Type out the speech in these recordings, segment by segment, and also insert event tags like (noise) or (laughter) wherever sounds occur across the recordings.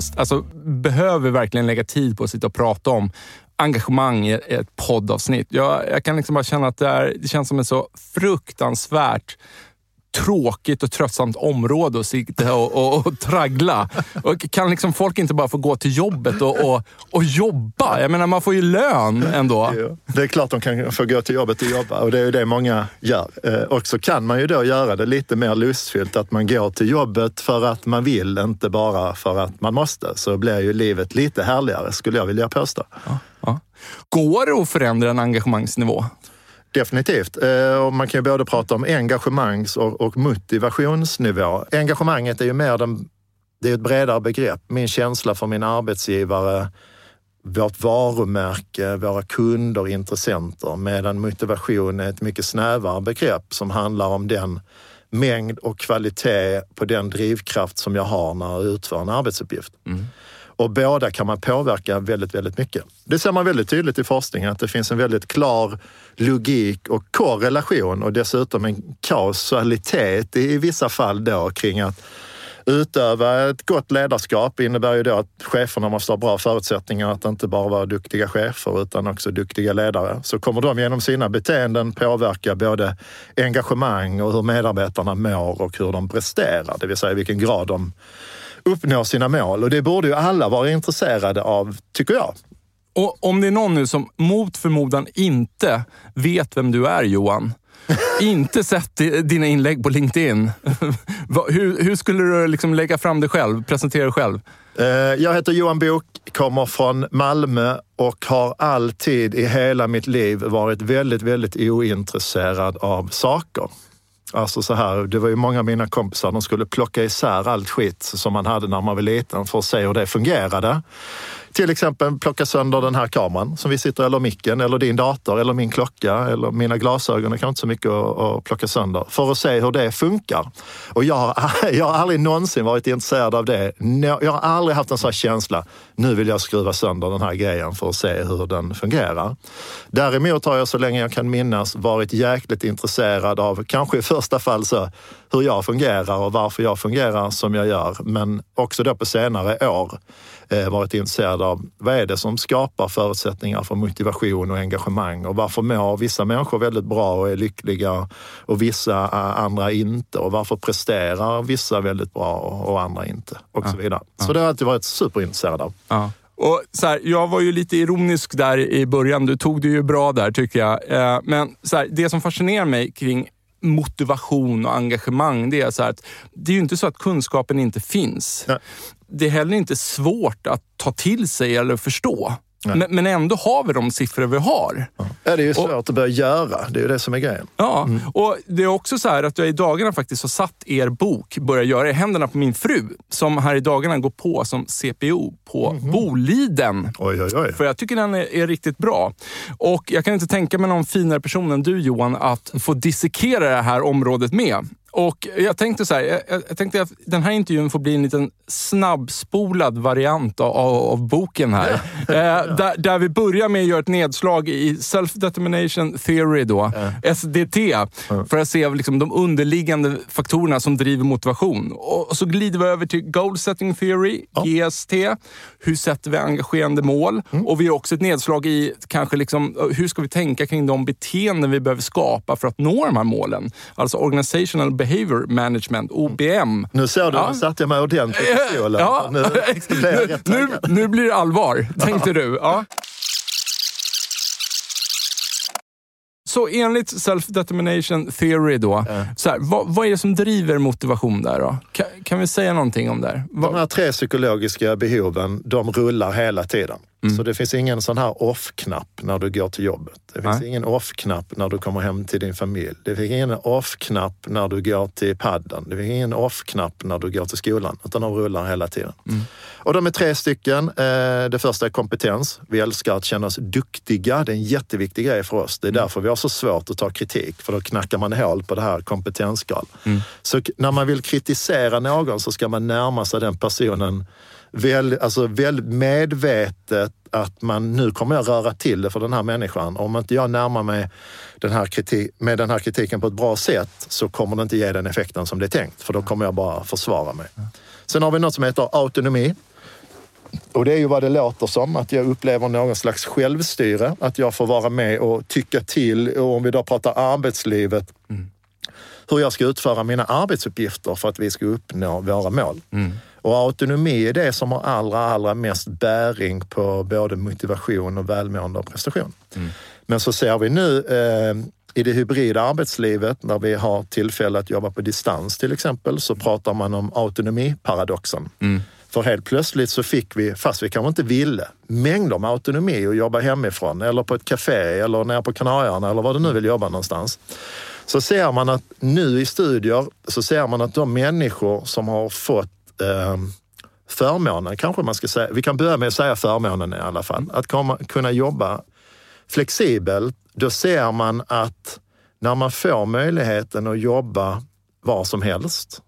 Seriöst, alltså, behöver vi verkligen lägga tid på att sitta och prata om engagemang i ett poddavsnitt. Jag, jag kan liksom bara känna att det, är, det känns som en så fruktansvärt tråkigt och tröttsamt område att sitta och, och, och traggla. Och kan liksom folk inte bara få gå till jobbet och, och, och jobba? Jag menar, man får ju lön ändå. Det är klart de kan få gå till jobbet och jobba och det är ju det många gör. Eh, och så kan man ju då göra det lite mer lustfyllt, att man går till jobbet för att man vill, inte bara för att man måste. Så blir ju livet lite härligare, skulle jag vilja påstå. Ja, ja. Går det att förändra en engagemangsnivå? Definitivt. Eh, och man kan ju både prata om engagemangs och, motivationsnivå. Engagemanget är ju mer den, det är ett bredare begrepp. Min känsla för min arbetsgivare, vårt varumärke, våra kunder, intressenter. Medan motivation är ett mycket snävare begrepp som handlar om den mängd och kvalitet på den drivkraft som jag har när jag utför en arbetsuppgift. Mm. Och båda kan man påverka väldigt, väldigt mycket. Det ser man väldigt tydligt i forskningen att det finns en väldigt klar logik och korrelation och dessutom en kausalitet i vissa fall då kring att utöva ett gott ledarskap innebär ju då att cheferna måste ha bra förutsättningar att inte bara vara duktiga chefer utan också duktiga ledare. Så kommer de genom sina beteenden påverka både engagemang och hur medarbetarna mår och hur de presterar, det vill säga i vilken grad de uppnå sina mål. Och det borde ju alla vara intresserade av, tycker jag. Och om det är någon nu som mot förmodan inte vet vem du är, Johan, (laughs) inte sett dina inlägg på LinkedIn. (laughs) hur, hur, skulle du liksom lägga fram dig själv, presentera dig själv? Eh, jag heter Johan Bok, kommer från Malmö och har alltid i hela mitt liv varit väldigt, väldigt ointresserad av saker. Alltså så här, det var ju många av mina kompisar, de skulle plocka isär allt skit som man hade när man var liten för att se hur det fungerade. Till exempel plocka sönder den här kameran som vi sitter eller micken eller din dator eller min klocka eller mina glasögon. Det kan inte så mycket att, plocka sönder för att se hur det funkar. Och jag har, (laughs) jag har aldrig någonsin varit intresserad av det. Jag har aldrig haft en sån här känsla. Nu vill jag skruva sönder den här grejen för att se hur den fungerar. Däremot har jag så länge jag kan minnas varit jäkligt intresserad av, kanske för första fall så, hur jag fungerar och varför jag fungerar som jag gör. Men också då på senare år eh, varit intresserad av vad är det som skapar förutsättningar för motivation och engagemang och varför mår vissa människor väldigt bra och är lyckliga och vissa eh, andra inte och varför presterar vissa väldigt bra och andra inte och ja. så vidare. Så ja. det har jag alltid varit superintresserad av. Ja. Och så här, jag var ju lite ironisk där i början. Du tog det ju bra där tycker jag. Eh, men så här, det som fascinerar mig kring motivation och engagemang, det är så att det är ju inte så att kunskapen inte finns. Nej. Det är heller inte svårt att ta till sig eller förstå. Men, men, ändå har vi de siffror vi har. Ja, det är ju svårt och, att börja göra. Det är ju det som är grejen. Ja, mm. och det är också så här att jag i dagarna faktiskt har satt er bok, Börja göra, i händerna på min fru, som här i dagarna går på som CPO på mm. Boliden. Oj, oj, oj. För jag tycker den är, är, riktigt bra. Och jag kan inte tänka mig någon finare person än du Johan att få dissekera det här området med. Och jag tänkte så här, jag, jag, tänkte att den här intervjun får bli en liten snabbspolad variant av, av boken här. (laughs) eh, där, där, vi börjar med att göra ett nedslag i Self-Determination Theory, då, SDT, för att se liksom, de underliggande faktorerna som driver motivation. Och, och så glider vi över till Goal Setting Theory, GST. Hur sätter vi engagerande mål? Mm. Och vi har också ett nedslag i kanske liksom, hur ska vi tänka kring de beteenden vi behöver skapa för att nå de här målen? Alltså Organizational Behavior Management, OBM. Nu ser du, ja. nu satte jag mig ordentligt i stolen. Ja. Nu, (laughs) nu, nu, nu, blir det allvar, tänkte du. Ja. Så enligt self-determination theory då, ja. så här, vad, vad, är det som driver motivation där då? Kan, kan vi säga någonting om det? De här tre psykologiska behoven, de rullar hela tiden. Mm. Så det finns ingen sån här off-knapp när du går till jobbet. Det finns Nej. ingen off-knapp när du kommer hem till din familj. Det finns ingen off-knapp när du går till padden. Det finns ingen off-knapp när du går till skolan, utan de rullar hela tiden. Mm. Och de är tre stycken. Eh, det första är kompetens. Vi älskar att känna oss duktiga. Det är en jätteviktig grej för oss. Det är mm. därför vi har så svårt att ta kritik, för då knackar man hål på det här kompetensskal. Mm. Så när man vill kritisera någon så ska man närma sig den personen väl, alltså väldigt medvetet att man nu kommer jag röra till det för den här människan. Om inte jag närmar mig den här kritik, med den här kritiken på ett bra sätt så kommer det inte ge den effekten som det är tänkt, för då kommer jag bara försvara mig. Sen har vi något som heter autonomi. Och det är ju vad det låter som, att jag upplever någon slags självstyre, att jag får vara med och tycka till. Och om vi då pratar arbetslivet, mm. hur jag ska utföra mina arbetsuppgifter för att vi ska uppnå våra mål. Mm. Och autonomi är det som har allra, allra mest bäring på både motivation och välmående och prestation. Mm. Men så ser vi nu eh, i det hybrida arbetslivet, när vi har tillfälle att jobba på distans till exempel, så pratar man om autonomiparadoxen. Mm. För helt plötsligt så fick vi, fast vi kanske inte ville, mängder med autonomi att jobba hemifrån eller på ett café eller nere på Kanarieöarna eller var du nu vill jobba någonstans. Så ser man att nu i studier så ser man att de människor som har fått eh, förmånen, kanske man ska säga, vi kan börja med att säga förmånen i alla fall, att komma, kunna jobba flexibelt, då ser man att när man får möjligheten att jobba var som helst,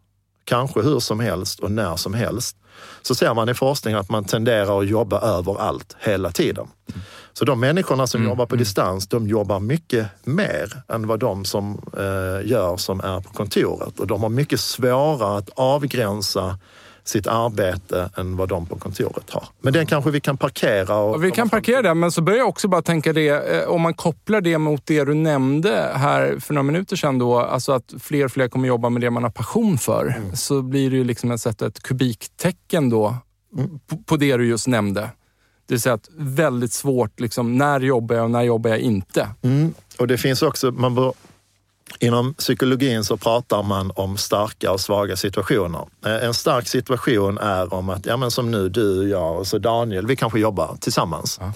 kanske hur som helst och när som helst, så ser man i forskning att man tenderar att jobba överallt hela tiden. Så de människorna som mm. jobbar på mm. distans, de jobbar mycket mer än vad de som eh, gör som är på kontoret. Och de har mycket svårare att avgränsa sitt arbete än vad de på kontoret har. Men den kanske vi kan parkera. Och, och vi kan parkera den, men så börjar jag också bara tänka det, eh, om man kopplar det mot det du nämnde här för några minuter sedan, då, alltså att fler och fler kommer jobba med det man har passion för, mm. så blir det ju liksom att sätta ett kubiktecken då mm. på, på det du just nämnde. Det vill säga att väldigt svårt, liksom, när jobbar jag och när jobbar jag inte? Mm. Och det finns också, man bör, Inom psykologin så pratar man om starka och svaga situationer. Eh, en stark situation är om att, ja men som nu du, jag och så Daniel, vi kanske jobbar tillsammans. Ja.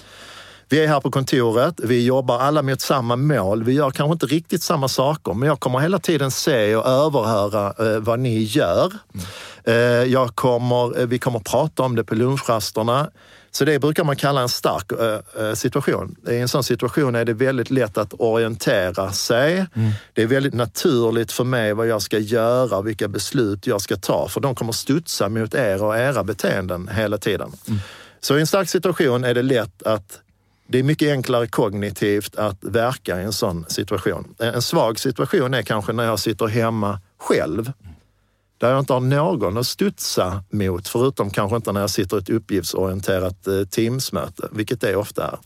Vi är här på kontoret, vi jobbar alla mot samma mål. Vi gör kanske inte riktigt samma saker, men jag kommer hela tiden se och överhöra eh, vad ni gör. Mm. Eh, jag kommer, eh, vi kommer prata om det på lunchrasterna. Så det brukar man kalla en stark äh, situation. I en sån situation är det väldigt lätt att orientera sig. Mm. Det är väldigt naturligt för mig vad jag ska göra, vilka beslut jag ska ta, för de kommer studsa mot er och era beteenden hela tiden. Mm. Så i en stark situation är det lätt att det är mycket enklare kognitivt att verka i en sån situation. En svag situation är kanske när jag sitter hemma själv där jag inte har någon att studsa mot, förutom kanske inte när jag sitter i ett uppgiftsorienterat eh, Teamsmöte, vilket det ofta är.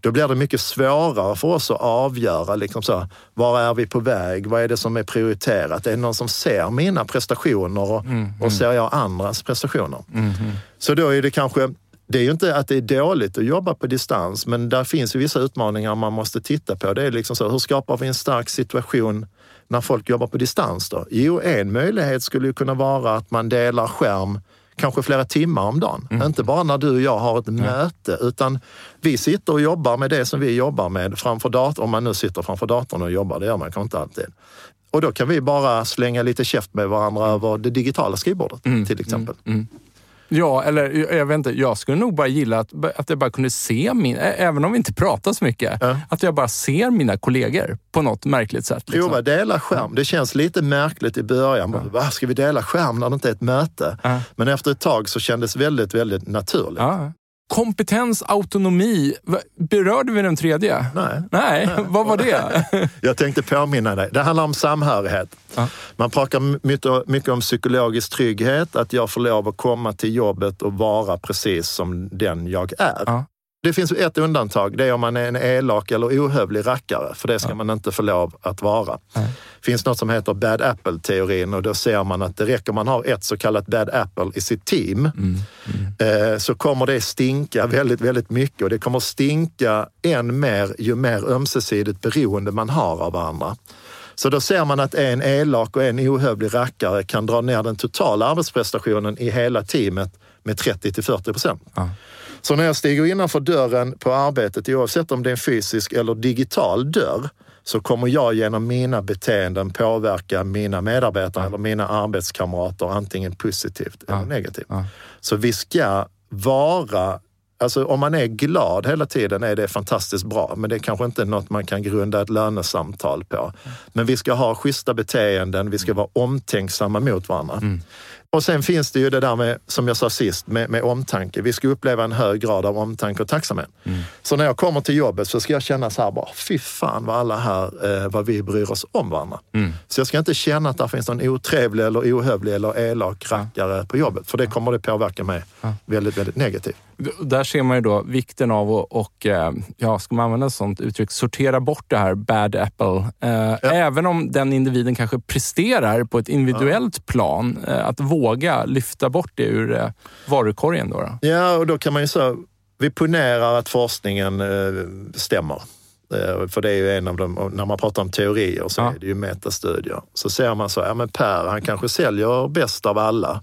Då blir det mycket svårare för oss att avgöra, liksom så, var är vi på väg? Vad är det som är prioriterat? Är det någon som ser mina prestationer och, mm, och ser jag andras prestationer? Mm, så då är det kanske det är ju inte att det är dåligt att jobba på distans, men där finns ju vissa utmaningar man måste titta på. Det är liksom så, hur skapar vi en stark situation när folk jobbar på distans? Då? Jo, en möjlighet skulle kunna vara att man delar skärm kanske flera timmar om dagen. Mm. Inte bara när du och jag har ett mm. möte, utan vi sitter och jobbar med det som vi jobbar med framför datorn. Om man nu sitter framför datorn och jobbar, det gör man kanske inte alltid. Och då kan vi bara slänga lite käft med varandra över det digitala skrivbordet mm. till exempel. Ja, eller jag vet inte. Jag skulle nog bara gilla att, att jag bara kunde se min, även om vi inte pratar så mycket, Ja. att jag bara ser mina kollegor på något märkligt sätt. Liksom. Prova dela skärm. Det känns lite märkligt i början. Bara, Va, ska vi dela skärm när det inte är ett möte? Ja. Men efter ett tag så kändes det väldigt, väldigt naturligt. Ja. Kompetens, autonomi. Berörde vi den tredje? Nej. Nej, (laughs) vad var det? (laughs) Jag tänkte påminna dig. Det handlar om samhörighet. Ja. Man pratar mycket, mycket om psykologisk trygghet, att jag får lov att komma till jobbet och vara precis som den jag är. Ja. Det finns ett undantag, det är om man är en elak eller ohövlig rackare, för det ska man inte få lov att vara. Det finns något som heter bad apple-teorin och då ser man att det räcker om man har ett så kallat bad apple i sitt team Mm. eh, så kommer det stinka väldigt, väldigt mycket och det kommer stinka än mer ju mer ömsesidigt beroende man har av varandra. Så då ser man att en elak och en ohövlig rackare kan dra ner den totala arbetsprestationen i hela teamet med 30 till 40 procent. Ja. Så när jag stiger innanför dörren på arbetet, oavsett om det är en fysisk eller digital dörr, så kommer jag genom mina beteenden påverka mina medarbetare eller mina arbetskamrater antingen positivt eller negativt. Ja. Så vi ska vara Alltså om man är glad hela tiden är det fantastiskt bra, men det är kanske inte något man kan grunda ett lönesamtal på. Men vi ska ha schyssta beteenden, vi ska vara omtänksamma mot varandra. Och sen finns det ju det där med, som jag sa sist, med, med omtanke. Vi ska uppleva en hög grad av omtanke och tacksamhet. Så när jag kommer till jobbet så ska jag känna så här bara, fy fan vad alla här, eh, vad vi bryr oss om varandra. Så jag ska inte känna att det finns någon otrevlig eller ohövlig eller elak rackare på jobbet, för det kommer det påverka mig väldigt, väldigt negativt. Där ser man ju då vikten av att, och, eh, ja, ska man använda ett sånt uttryck, sortera bort det här bad apple. Eh, Även om den individen kanske presterar på ett individuellt plan, eh, att våga lyfta bort det ur varukorgen. Då, då. Ja, och då kan man ju säga, vi ponerar att forskningen stämmer. För det är ju en av och när man pratar om teorier så Ja. är det ju metastudier. Så ser man så, ja men Per, han kanske säljer bäst av alla.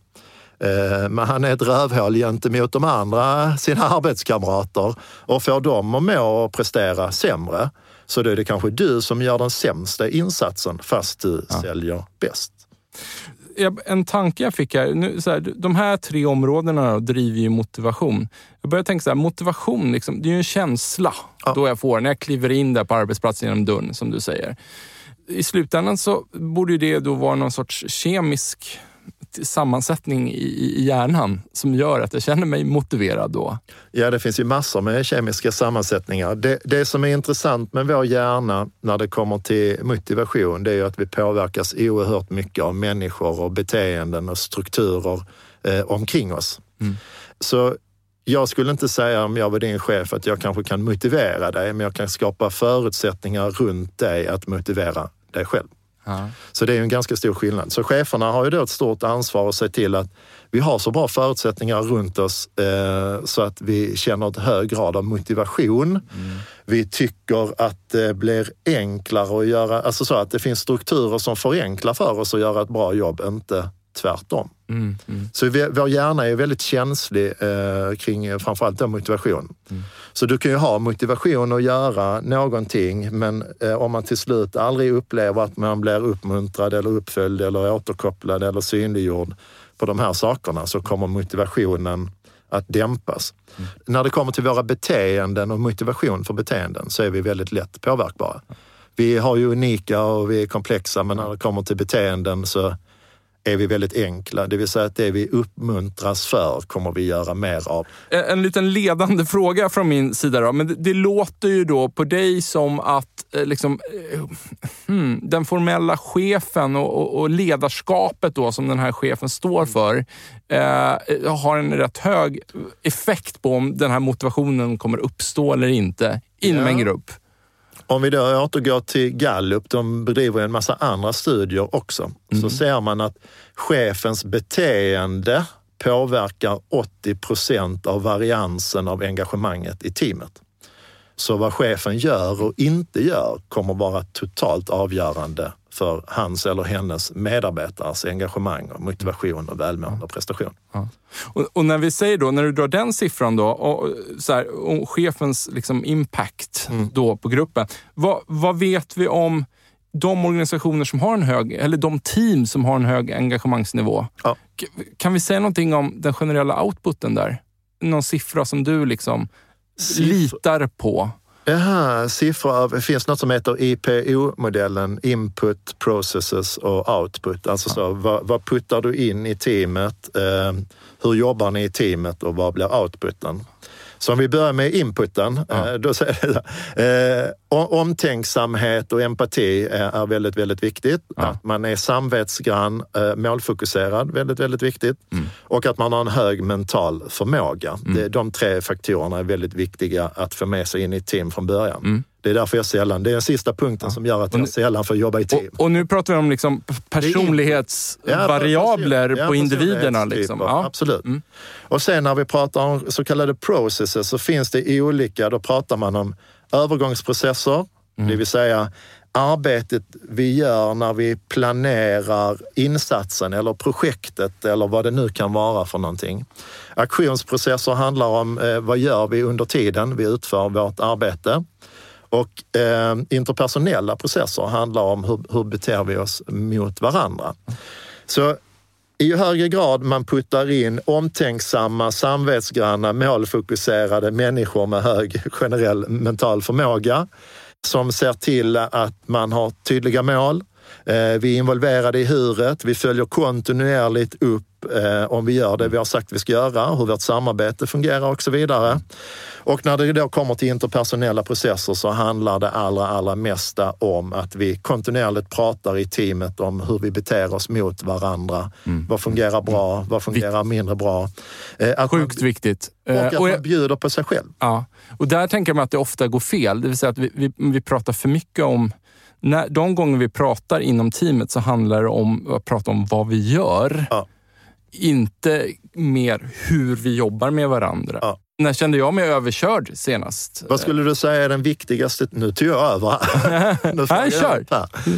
Eh, Men han är ett rövhål gentemot de andra, sina arbetskamrater och får dem att må och prestera sämre. Så då är det kanske du som gör den sämsta insatsen fast du säljer bäst. En tanke jag fick här, nu, så här, de här tre områdena driver ju motivation. Jag börjar tänka så här, motivation, liksom, det är ju en känsla Ja. då jag får när jag kliver in där på arbetsplatsen genom dörren, som du säger. I slutändan så borde det då vara någon sorts kemisk sammansättning i, i hjärnan som gör att jag känner mig motiverad då. Ja, det finns ju massor med kemiska sammansättningar. Det, det som är intressant med vår hjärna när det kommer till motivation, det är ju att vi påverkas oerhört mycket av människor och beteenden och strukturer eh, omkring oss. Så jag skulle inte säga om jag var din chef att jag kanske kan motivera dig, men jag kan skapa förutsättningar runt dig att motivera dig själv. Så det är en ganska stor skillnad. Så cheferna har ju då ett stort ansvar att se till att vi har så bra förutsättningar runt oss eh, så att vi känner ett hög grad av motivation. Vi tycker att det blir enklare att göra, alltså så att det finns strukturer som förenklar för oss att göra ett bra jobb, inte tvärtom. Mm, mm. Så vi, vår hjärna är väldigt känslig eh, kring eh, framförallt då motivation. Så du kan ju ha motivation att göra någonting, men eh, om man till slut aldrig upplever att man blir uppmuntrad eller uppföljd eller återkopplad eller synliggjord på de här sakerna så kommer motivationen att dämpas. När det kommer till våra beteenden och motivation för beteenden så är vi väldigt lätt påverkbara. Vi har ju unika och vi är komplexa, men när det kommer till beteenden så är vi väldigt enkla. Det vill säga att det vi uppmuntras för kommer vi göra mer av. En en liten ledande fråga från min sida. Då. Men det, det låter ju då på dig som att eh, liksom, eh, hmm, den formella chefen och, och, och ledarskapet då, som den här chefen står för eh, har en rätt hög effekt på om den här motivationen kommer uppstå eller inte inom Ja. en grupp. Om vi då återgår till Gallup, de bedriver en massa andra studier också, så ser man att chefens beteende påverkar 80 procent av variansen av engagemanget i teamet. Så vad chefen gör och inte gör kommer vara totalt avgörande för hans eller hennes medarbetares engagemang, och motivation och välmående och prestation. Och, och när vi säger då, när du drar den siffran då, och, så här, om chefens liksom impact då på gruppen. Vad, vad vet vi om de organisationer som har en hög, eller de team som har en hög engagemangsnivå. Ja. Kan vi säga någonting om den generella outputen där? Någon siffra som du liksom Siffror. litar på? Jaha, siffror av, det finns något som heter IPO-modellen, Input, Processes och Output. Alltså så, vad, vad puttar du in i teamet? Eh, hur jobbar ni i teamet och vad blir outputen? Så om vi börjar med inputen, eh, då säger jag det eh, Omtänksamhet och empati är, är väldigt, väldigt viktigt. Ja. Att man är samvetsgrann, eh, målfokuserad, väldigt, väldigt viktigt. Och att man har en hög mental förmåga. Det, de tre faktorerna är väldigt viktiga att få med sig in i ett team från början. Det är därför jag sällan, det är den sista punkten som gör att jag sällan får jobba i team. Och, och nu pratar vi om liksom personlighetsvariabler Ja, på individerna. Liksom. Ja. Absolut. Och sen när vi pratar om så kallade processes så finns det olika, då pratar man om övergångsprocesser, det vill säga arbetet vi gör när vi planerar insatsen eller projektet eller vad det nu kan vara för någonting. Aktionsprocesser handlar om eh, vad gör vi under tiden vi utför vårt arbete. Och eh, interpersonella processer handlar om hur, hur beter vi oss mot varandra. Så i ju högre grad man puttar in omtänksamma, samvetsgranna, målfokuserade människor med hög generell mental förmåga som ser till att man har tydliga mål. Eh, vi är involverade i huret, vi följer kontinuerligt upp eh, om vi gör det vi har sagt vi ska göra, hur vårt samarbete fungerar och så vidare. Och när det då kommer till interpersonella processer så handlar det allra, allra mesta om att vi kontinuerligt pratar i teamet om hur vi beter oss mot varandra. Vad fungerar bra? Vad fungerar mindre bra? Eh, Att man, Sjukt viktigt. och Eh, att och jag- man bjuder på sig själv. Ja, och där tänker man att det ofta går fel. Det vill säga att vi, vi, vi pratar för mycket om... När, de gånger vi pratar inom teamet så handlar det om att prata om vad vi gör. Ja. Inte mer hur vi jobbar med varandra. Ja. När kände jag mig överkörd senast? Vad skulle du säga är den viktigaste... Nu tog jag över. (laughs) Nu jag kör.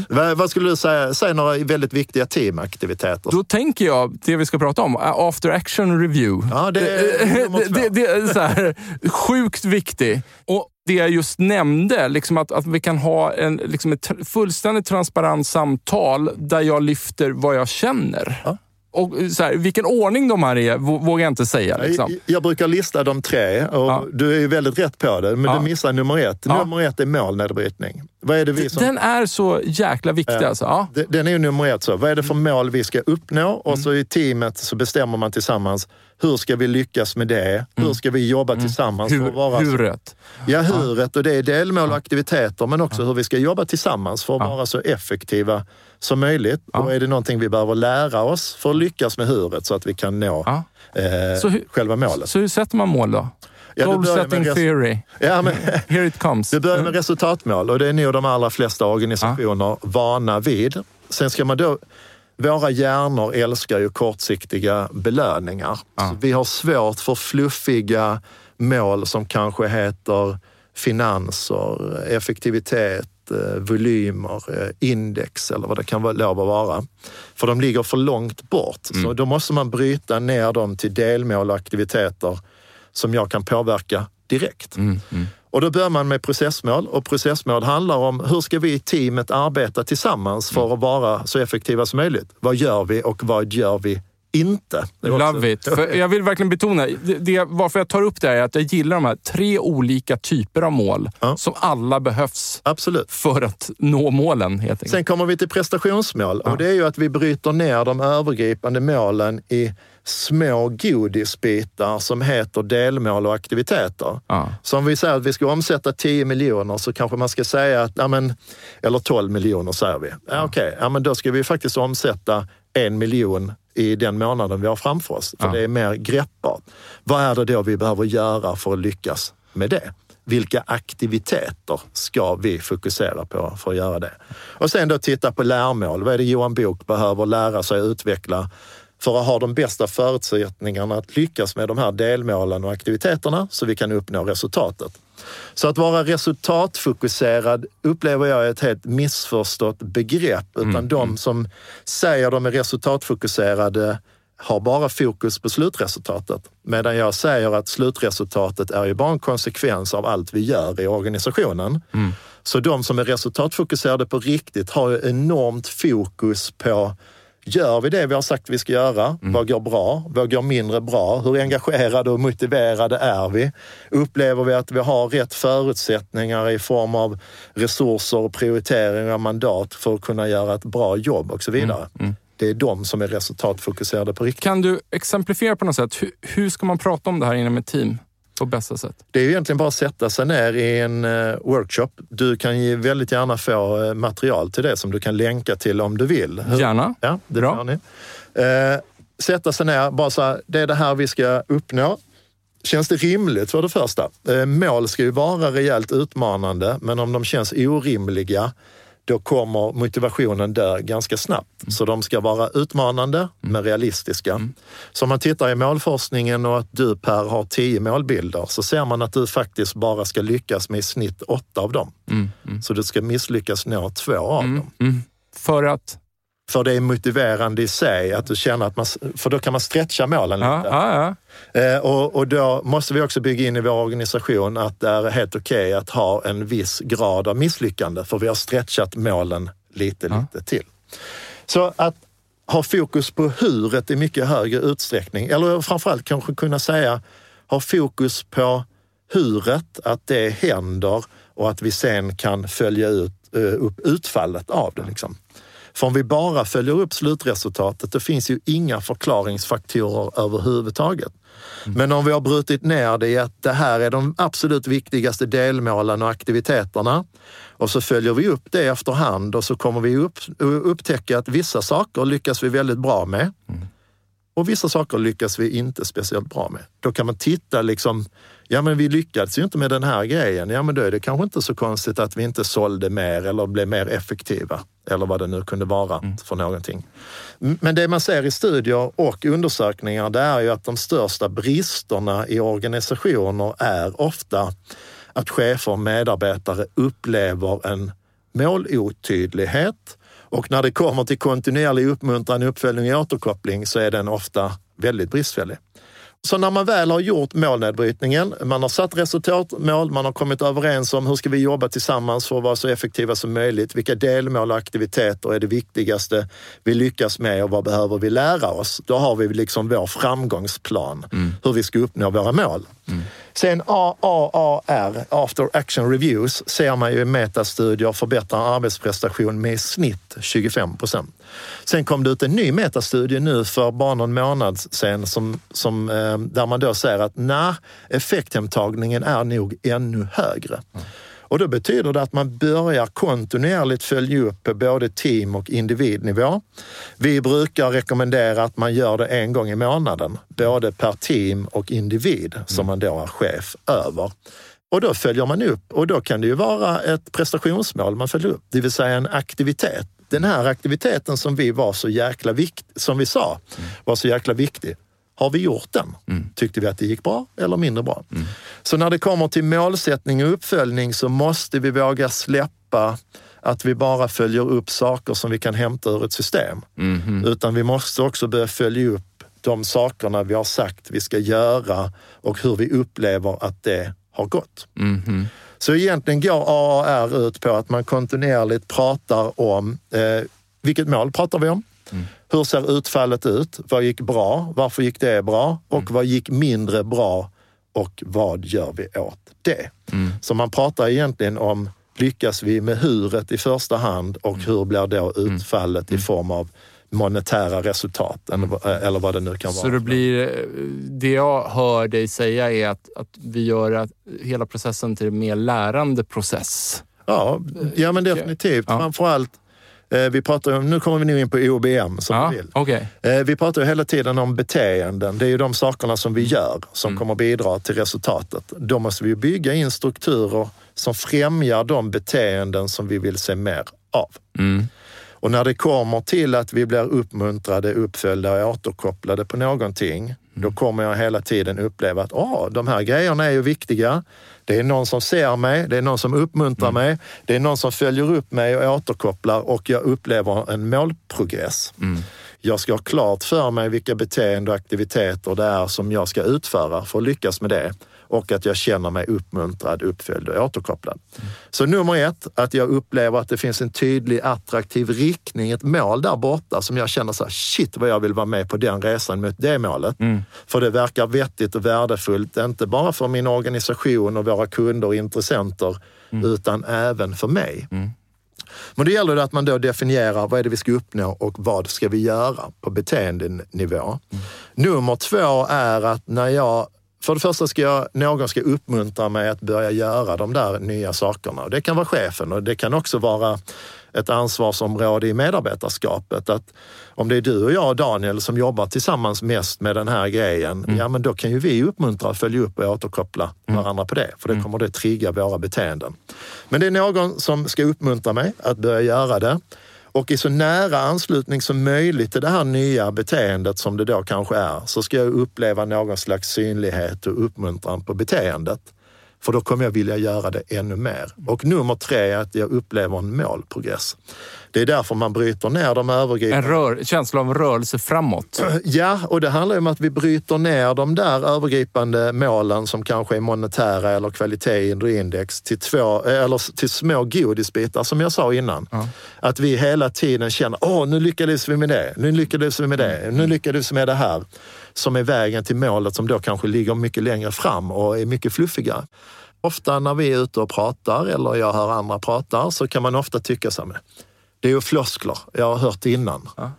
Vad, vad skulle du säga? Säg några väldigt viktiga teamaktiviteter. Då tänker jag, det vi ska prata om, after action review. Ja, det är nummer det, två. det, det är så här, sjukt viktig. Och det jag just nämnde, liksom att, att vi kan ha en, liksom ett fullständigt transparent samtal där jag lyfter vad jag känner. Ja. Och så här, vilken ordning de här är vå- vågar jag inte säga. Liksom. Jag, brukar lista de tre och Ja. du är ju väldigt rätt på det, men Ja. du missar nummer ett. Ja. Nummer ett är målnedbrytning. Vad är det vi som... Den är så jäkla viktig. Ja. Alltså. Den är ju nummer ett. Så. Vad är det för mål vi ska uppnå? Och så i teamet så bestämmer man tillsammans hur ska vi lyckas med det? Hur ska vi jobba tillsammans? för att vara Hur, så- huret. Ja, huret och det är delmål och aktiviteter men också hur vi ska jobba tillsammans för att vara så effektiva som möjligt. Ja. Och är det någonting vi behöver lära oss för att lyckas med huret så att vi kan nå Ja. eh, hur- själva målet? Så hur sätter man mål då? Ja, Goal setting theory. (laughs) Ja, men, (laughs) Here it comes. du börjar med resultatmål och det är nog de allra flesta organisationer vana vid. Sen ska man då våra hjärnor älskar ju kortsiktiga belöningar. Ja. Vi har svårt för fluffiga mål som kanske heter finanser, effektivitet, volymer, eh, index eller vad det kan lov att vara. För de ligger för långt bort. Så då måste man bryta ner dem till delmål och aktiviteter som jag kan påverka direkt. Mm, mm. Och då börjar man med processmål och processmål handlar om hur ska vi i teamet arbeta tillsammans för att vara så effektiva som möjligt? Vad gör vi och vad gör vi inte? Love it. För jag vill verkligen betona, det, det, varför jag tar upp det här är att jag gillar de här tre olika typer av mål Ja. som alla behövs Absolut. för att nå målen. Helt enkelt. Sen kommer vi till prestationsmål och det är ju att vi bryter ner de övergripande målen i små godisbitar som heter delmål och aktiviteter. Ja. Så om vi säger att vi ska omsätta 10 miljoner så kanske man ska säga att, ja, men, eller 12 miljoner säger vi. Ja, Okej, ja, men då ska vi faktiskt omsätta en miljon i den månaden vi har framför oss. För Ja. det är mer greppbart. Vad är det då vi behöver göra för att lyckas med det? Vilka aktiviteter ska vi fokusera på för att göra det? Och sen då titta på lärmål. Vad är det Johan Bok behöver lära sig utveckla för att ha de bästa förutsättningarna att lyckas med de här delmålen och aktiviteterna så vi kan uppnå resultatet. Så att vara resultatfokuserad upplever jag är ett helt missförstått begrepp. Utan de som säger de är resultatfokuserade har bara fokus på slutresultatet. Medan jag säger att slutresultatet är ju bara en konsekvens av allt vi gör i organisationen. Mm. Så de som är resultatfokuserade på riktigt har ju enormt fokus på Gör vi det vi har sagt vi ska göra? Mm. Vad går bra? Vad går mindre bra? Hur engagerade och motiverade är vi? Upplever vi att vi har rätt förutsättningar i form av resurser och prioriteringar och mandat för att kunna göra ett bra jobb och så vidare? Mm. Mm. Det är de som är resultatfokuserade på riktigt. Kan du exemplifiera på något sätt? Hur, hur ska man prata om det här inom ett team? På bästa sätt? Det är egentligen bara att sätta sig ner i en uh, workshop. Du kan ju väldigt gärna få uh, material till det som du kan länka till om du vill. Gärna. Ja, det Bra. ni. Uh, sätta sig ner, bara så här, det är det här vi ska uppnå. Känns det rimligt för det första? Mål ska ju vara rejält utmanande, men om de känns orimliga då kommer motivationen dö ganska snabbt. Mm. Så de ska vara utmanande mm. men realistiska. Mm. Så om man tittar i målforskningen och att du Per har tio målbilder så ser man att du faktiskt bara ska lyckas med i snitt åtta av dem. Mm. mm. Så du ska misslyckas nå två av mm. dem. För att? För det är motiverande i sig, att du känner att man, för då kan man stretcha målen ja, lite. Ja, ja. Eh, och, och då måste vi också bygga in i vår organisation att det är helt okej okay att ha en viss grad av misslyckande, för vi har stretchat målen lite, lite till. Så att ha fokus på huret i mycket högre utsträckning, eller framförallt kanske kunna säga ha fokus på huret, att det händer och att vi sen kan följa ut, eh, upp utfallet av det. Liksom. För om vi bara följer upp slutresultatet, det finns ju inga förklaringsfaktorer överhuvudtaget. Mm. Men om vi har brutit ner det i att det här är de absolut viktigaste delmålen och aktiviteterna och så följer vi upp det efterhand och så kommer vi upp, upptäcka att vissa saker lyckas vi väldigt bra med. Mm. Och vissa saker lyckas vi inte speciellt bra med. Då kan man titta liksom, ja men vi lyckades ju inte med den här grejen. Ja men då är det kanske inte så konstigt att vi inte sålde mer eller blev mer effektiva. Eller vad det nu kunde vara mm. för någonting. Men det man ser i studier och undersökningar det är ju att de största bristerna i organisationer är ofta att chefer och medarbetare upplever en målotydlighet och när det kommer till kontinuerlig uppmuntran, uppföljning och återkoppling så är den ofta väldigt bristfällig. Så när man väl har gjort målnedbrytningen, man har satt resultatmål, man har kommit överens om hur ska vi jobba tillsammans för att vara så effektiva som möjligt. Vilka delmål och aktiviteter är det viktigaste vi lyckas med och vad behöver vi lära oss? Då har vi liksom vår framgångsplan, mm. hur vi ska uppnå våra mål. Mm. Sen AAAR, After Action Reviews, ser man ju i metastudier förbättrar arbetsprestation med i snitt 25 procent. Sen kom det ut en ny metastudie nu för bara någon månad sen som, som, eh, där man då säger att nej, effekthemtagningen är nog ännu högre. Mm. Och då betyder det att man börjar kontinuerligt följa upp på både team och individnivå. Vi brukar rekommendera att man gör det en gång i månaden, både per team och individ som mm. man då är chef över. Och då följer man upp och då kan det ju vara ett prestationsmål man följer upp, det vill säga en aktivitet. Den här aktiviteten som vi var så jäkla viktig, som vi sa, mm. var så jäkla viktig. Har vi gjort den? Mm. Tyckte vi att det gick bra eller mindre bra? Mm. Så när det kommer till målsättning och uppföljning så måste vi våga släppa att vi bara följer upp saker som vi kan hämta ur ett system. Mm. Utan vi måste också börja följa upp de sakerna vi har sagt vi ska göra och hur vi upplever att det har gått. Mm. Så egentligen går AAR ut på att man kontinuerligt pratar om eh, vilket mål pratar vi om? Mm. Hur ser utfallet ut? Vad gick bra? Varför gick det bra? Och mm. vad gick mindre bra? Och vad gör vi åt det? Mm. Så man pratar egentligen om lyckas vi med huret i första hand och mm. hur blir då mm. utfallet i mm. form av monetära resultat eller, eller vad det nu kan vara. Så det blir, det jag hör dig säga är att, att vi gör hela processen till en mer lärande process? Ja, ja men definitivt. Ja. Framförallt Eh, vi pratar nu kommer vi nu in på OBM som ja, vi vill. Okay. Eh, vi pratar hela tiden om beteenden. Det är ju de sakerna som vi gör som mm. kommer bidra till resultatet. Då måste vi bygga in strukturer som främjar de beteenden som vi vill se mer av. Mm. Och när det kommer till att vi blir uppmuntrade, uppföljda och återkopplade på någonting, mm. då kommer jag hela tiden uppleva att oh, de här grejerna är ju viktiga. Det är någon som ser mig, det är någon som uppmuntrar mm. mig, det är någon som följer upp mig och återkopplar och jag upplever en målprogress. Mm. Jag ska ha klart för mig vilka beteende och aktiviteter det är som jag ska utföra för att lyckas med det och att jag känner mig uppmuntrad, uppföljd och återkopplad. Mm. Så nummer ett, att jag upplever att det finns en tydlig attraktiv riktning, ett mål där borta som jag känner så här, shit vad jag vill vara med på den resan mot det målet. Mm. För det verkar vettigt och värdefullt, inte bara för min organisation och våra kunder och intressenter, mm. utan även för mig. Mm. Men då gäller det att man då definierar vad är det vi ska uppnå och vad ska vi göra på beteendenivå. Mm. Nummer två är att när jag för det första ska jag, någon ska uppmuntra mig att börja göra de där nya sakerna. Det kan vara chefen och det kan också vara ett ansvarsområde i medarbetarskapet. Att om det är du och jag, Daniel, som jobbar tillsammans mest med den här grejen, mm. ja men då kan ju vi uppmuntra, följa upp och återkoppla mm. varandra på det. För det mm. kommer det trigga våra beteenden. Men det är någon som ska uppmuntra mig att börja göra det och i så nära anslutning som möjligt till det här nya beteendet som det då kanske är, så ska jag uppleva någon slags synlighet och uppmuntran på beteendet. För då kommer jag vilja göra det ännu mer. Och nummer tre är att jag upplever en målprogress. Det är därför man bryter ner de övergripande... En rör, känsla av rörelse framåt? (clears throat) Ja, och det handlar om att vi bryter ner de där övergripande målen som kanske är monetära eller kvalitet i index till, två, eller till små godisbitar som jag sa innan. Ja. Att vi hela tiden känner, åh nu lyckades vi med det, nu lyckades vi med det, nu lyckades vi med det här. Som är vägen till målet som då kanske ligger mycket längre fram och är mycket fluffigare. Ofta när vi är ute och pratar eller jag hör andra prata så kan man ofta tycka så här, det är ju floskler, jag har hört det innan. Ja.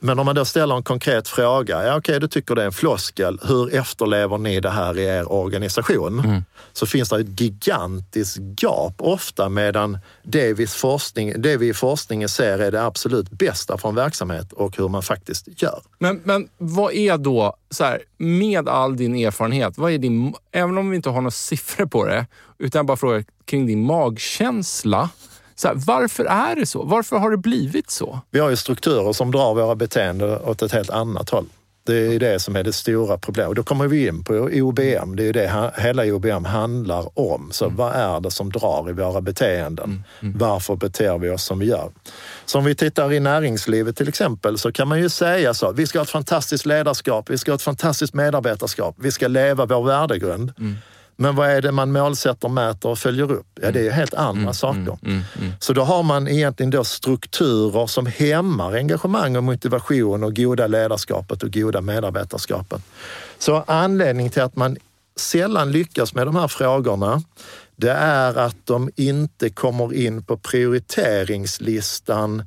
Men om man då ställer en konkret fråga, ja okej okay, du tycker det är en floskel, hur efterlever ni det här i er organisation? Mm. Så finns det ett gigantiskt gap ofta medan det vi, forskning, det vi i forskningen ser är det absolut bästa från verksamhet och hur man faktiskt gör. Men, men vad är då, så här, med all din erfarenhet, vad är din, även om vi inte har några siffror på det, utan bara frågar kring din magkänsla, så här, varför är det så? Varför har det blivit så? Vi har ju strukturer som drar våra beteenden åt ett helt annat håll. Det är det som är det stora problemet. Då kommer vi in på OBM. Det är det hela OBM handlar om. Så mm. vad är det som drar i våra beteenden? Mm. Mm. Varför beter vi oss som vi gör? Så om vi tittar i näringslivet till exempel så kan man ju säga så. Vi ska ha ett fantastiskt ledarskap. Vi ska ha ett fantastiskt medarbetarskap. Vi ska leva vår värdegrund. Mm. Men vad är det man målsätter, mäter och följer upp? Ja, det är helt andra mm, saker. Mm, mm, mm, Så då har man egentligen då strukturer som hämmar engagemang och motivation och goda ledarskapet och goda medarbetarskapet. Så anledningen till att man sällan lyckas med de här frågorna, det är att de inte kommer in på prioriteringslistan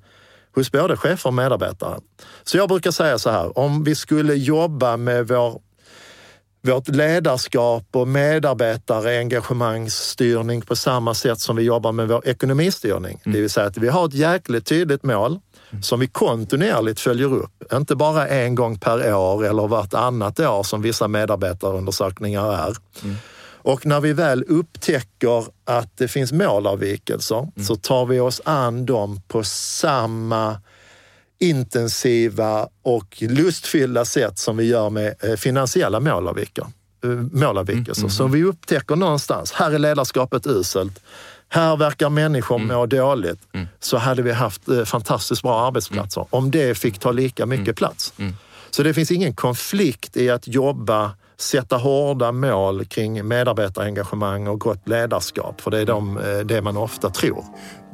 hos både chefer och medarbetare. Så jag brukar säga så här, om vi skulle jobba med vår vårt ledarskap och medarbetare engagemangsstyrning på samma sätt som vi jobbar med vår ekonomistyrning. Mm. Det vill säga att vi har ett jäkligt tydligt mål mm. som vi kontinuerligt följer upp. Inte bara en gång per år eller vartannat år som vissa medarbetarundersökningar är. Mm. Och när vi väl upptäcker att det finns målavvikelser mm. så tar vi oss an dem på samma intensiva och lustfyllda sätt som vi gör med eh, finansiella målavvikelser. Eh, målavvikelser. Mm, mm, så vi upptäcker någonstans, här är ledarskapet uselt. Här verkar människor mm. må dåligt. Mm. Så hade vi haft eh, fantastiskt bra arbetsplatser. Mm. Om det fick ta lika mycket mm. plats. Så det finns ingen konflikt i att jobba sätta hårda mål kring medarbetarengagemang och gott ledarskap. För det är de, det man ofta tror.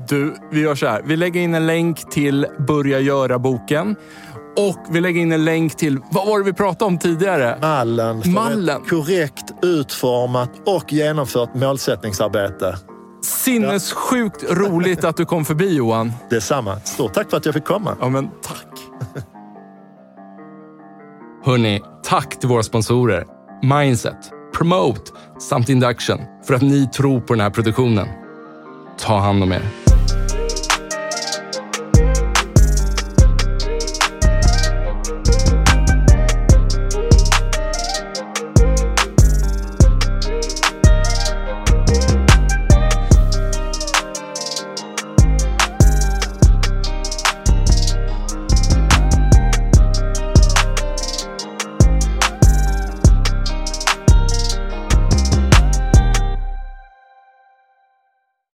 Du, vi gör så här. Vi lägger in en länk till Börja göra-boken. Och vi lägger in en länk till, vad var det vi pratade om tidigare? Mallen Mallen. korrekt utformat och genomfört målsättningsarbete. Sinnessjukt ja. roligt att du kom förbi Johan. Detsamma. Stort tack för att jag fick komma. Ja, men tack. Hörni, tack till våra sponsorer Mindset, Promote samt Induction för att ni tror på den här produktionen. Ta hand om er.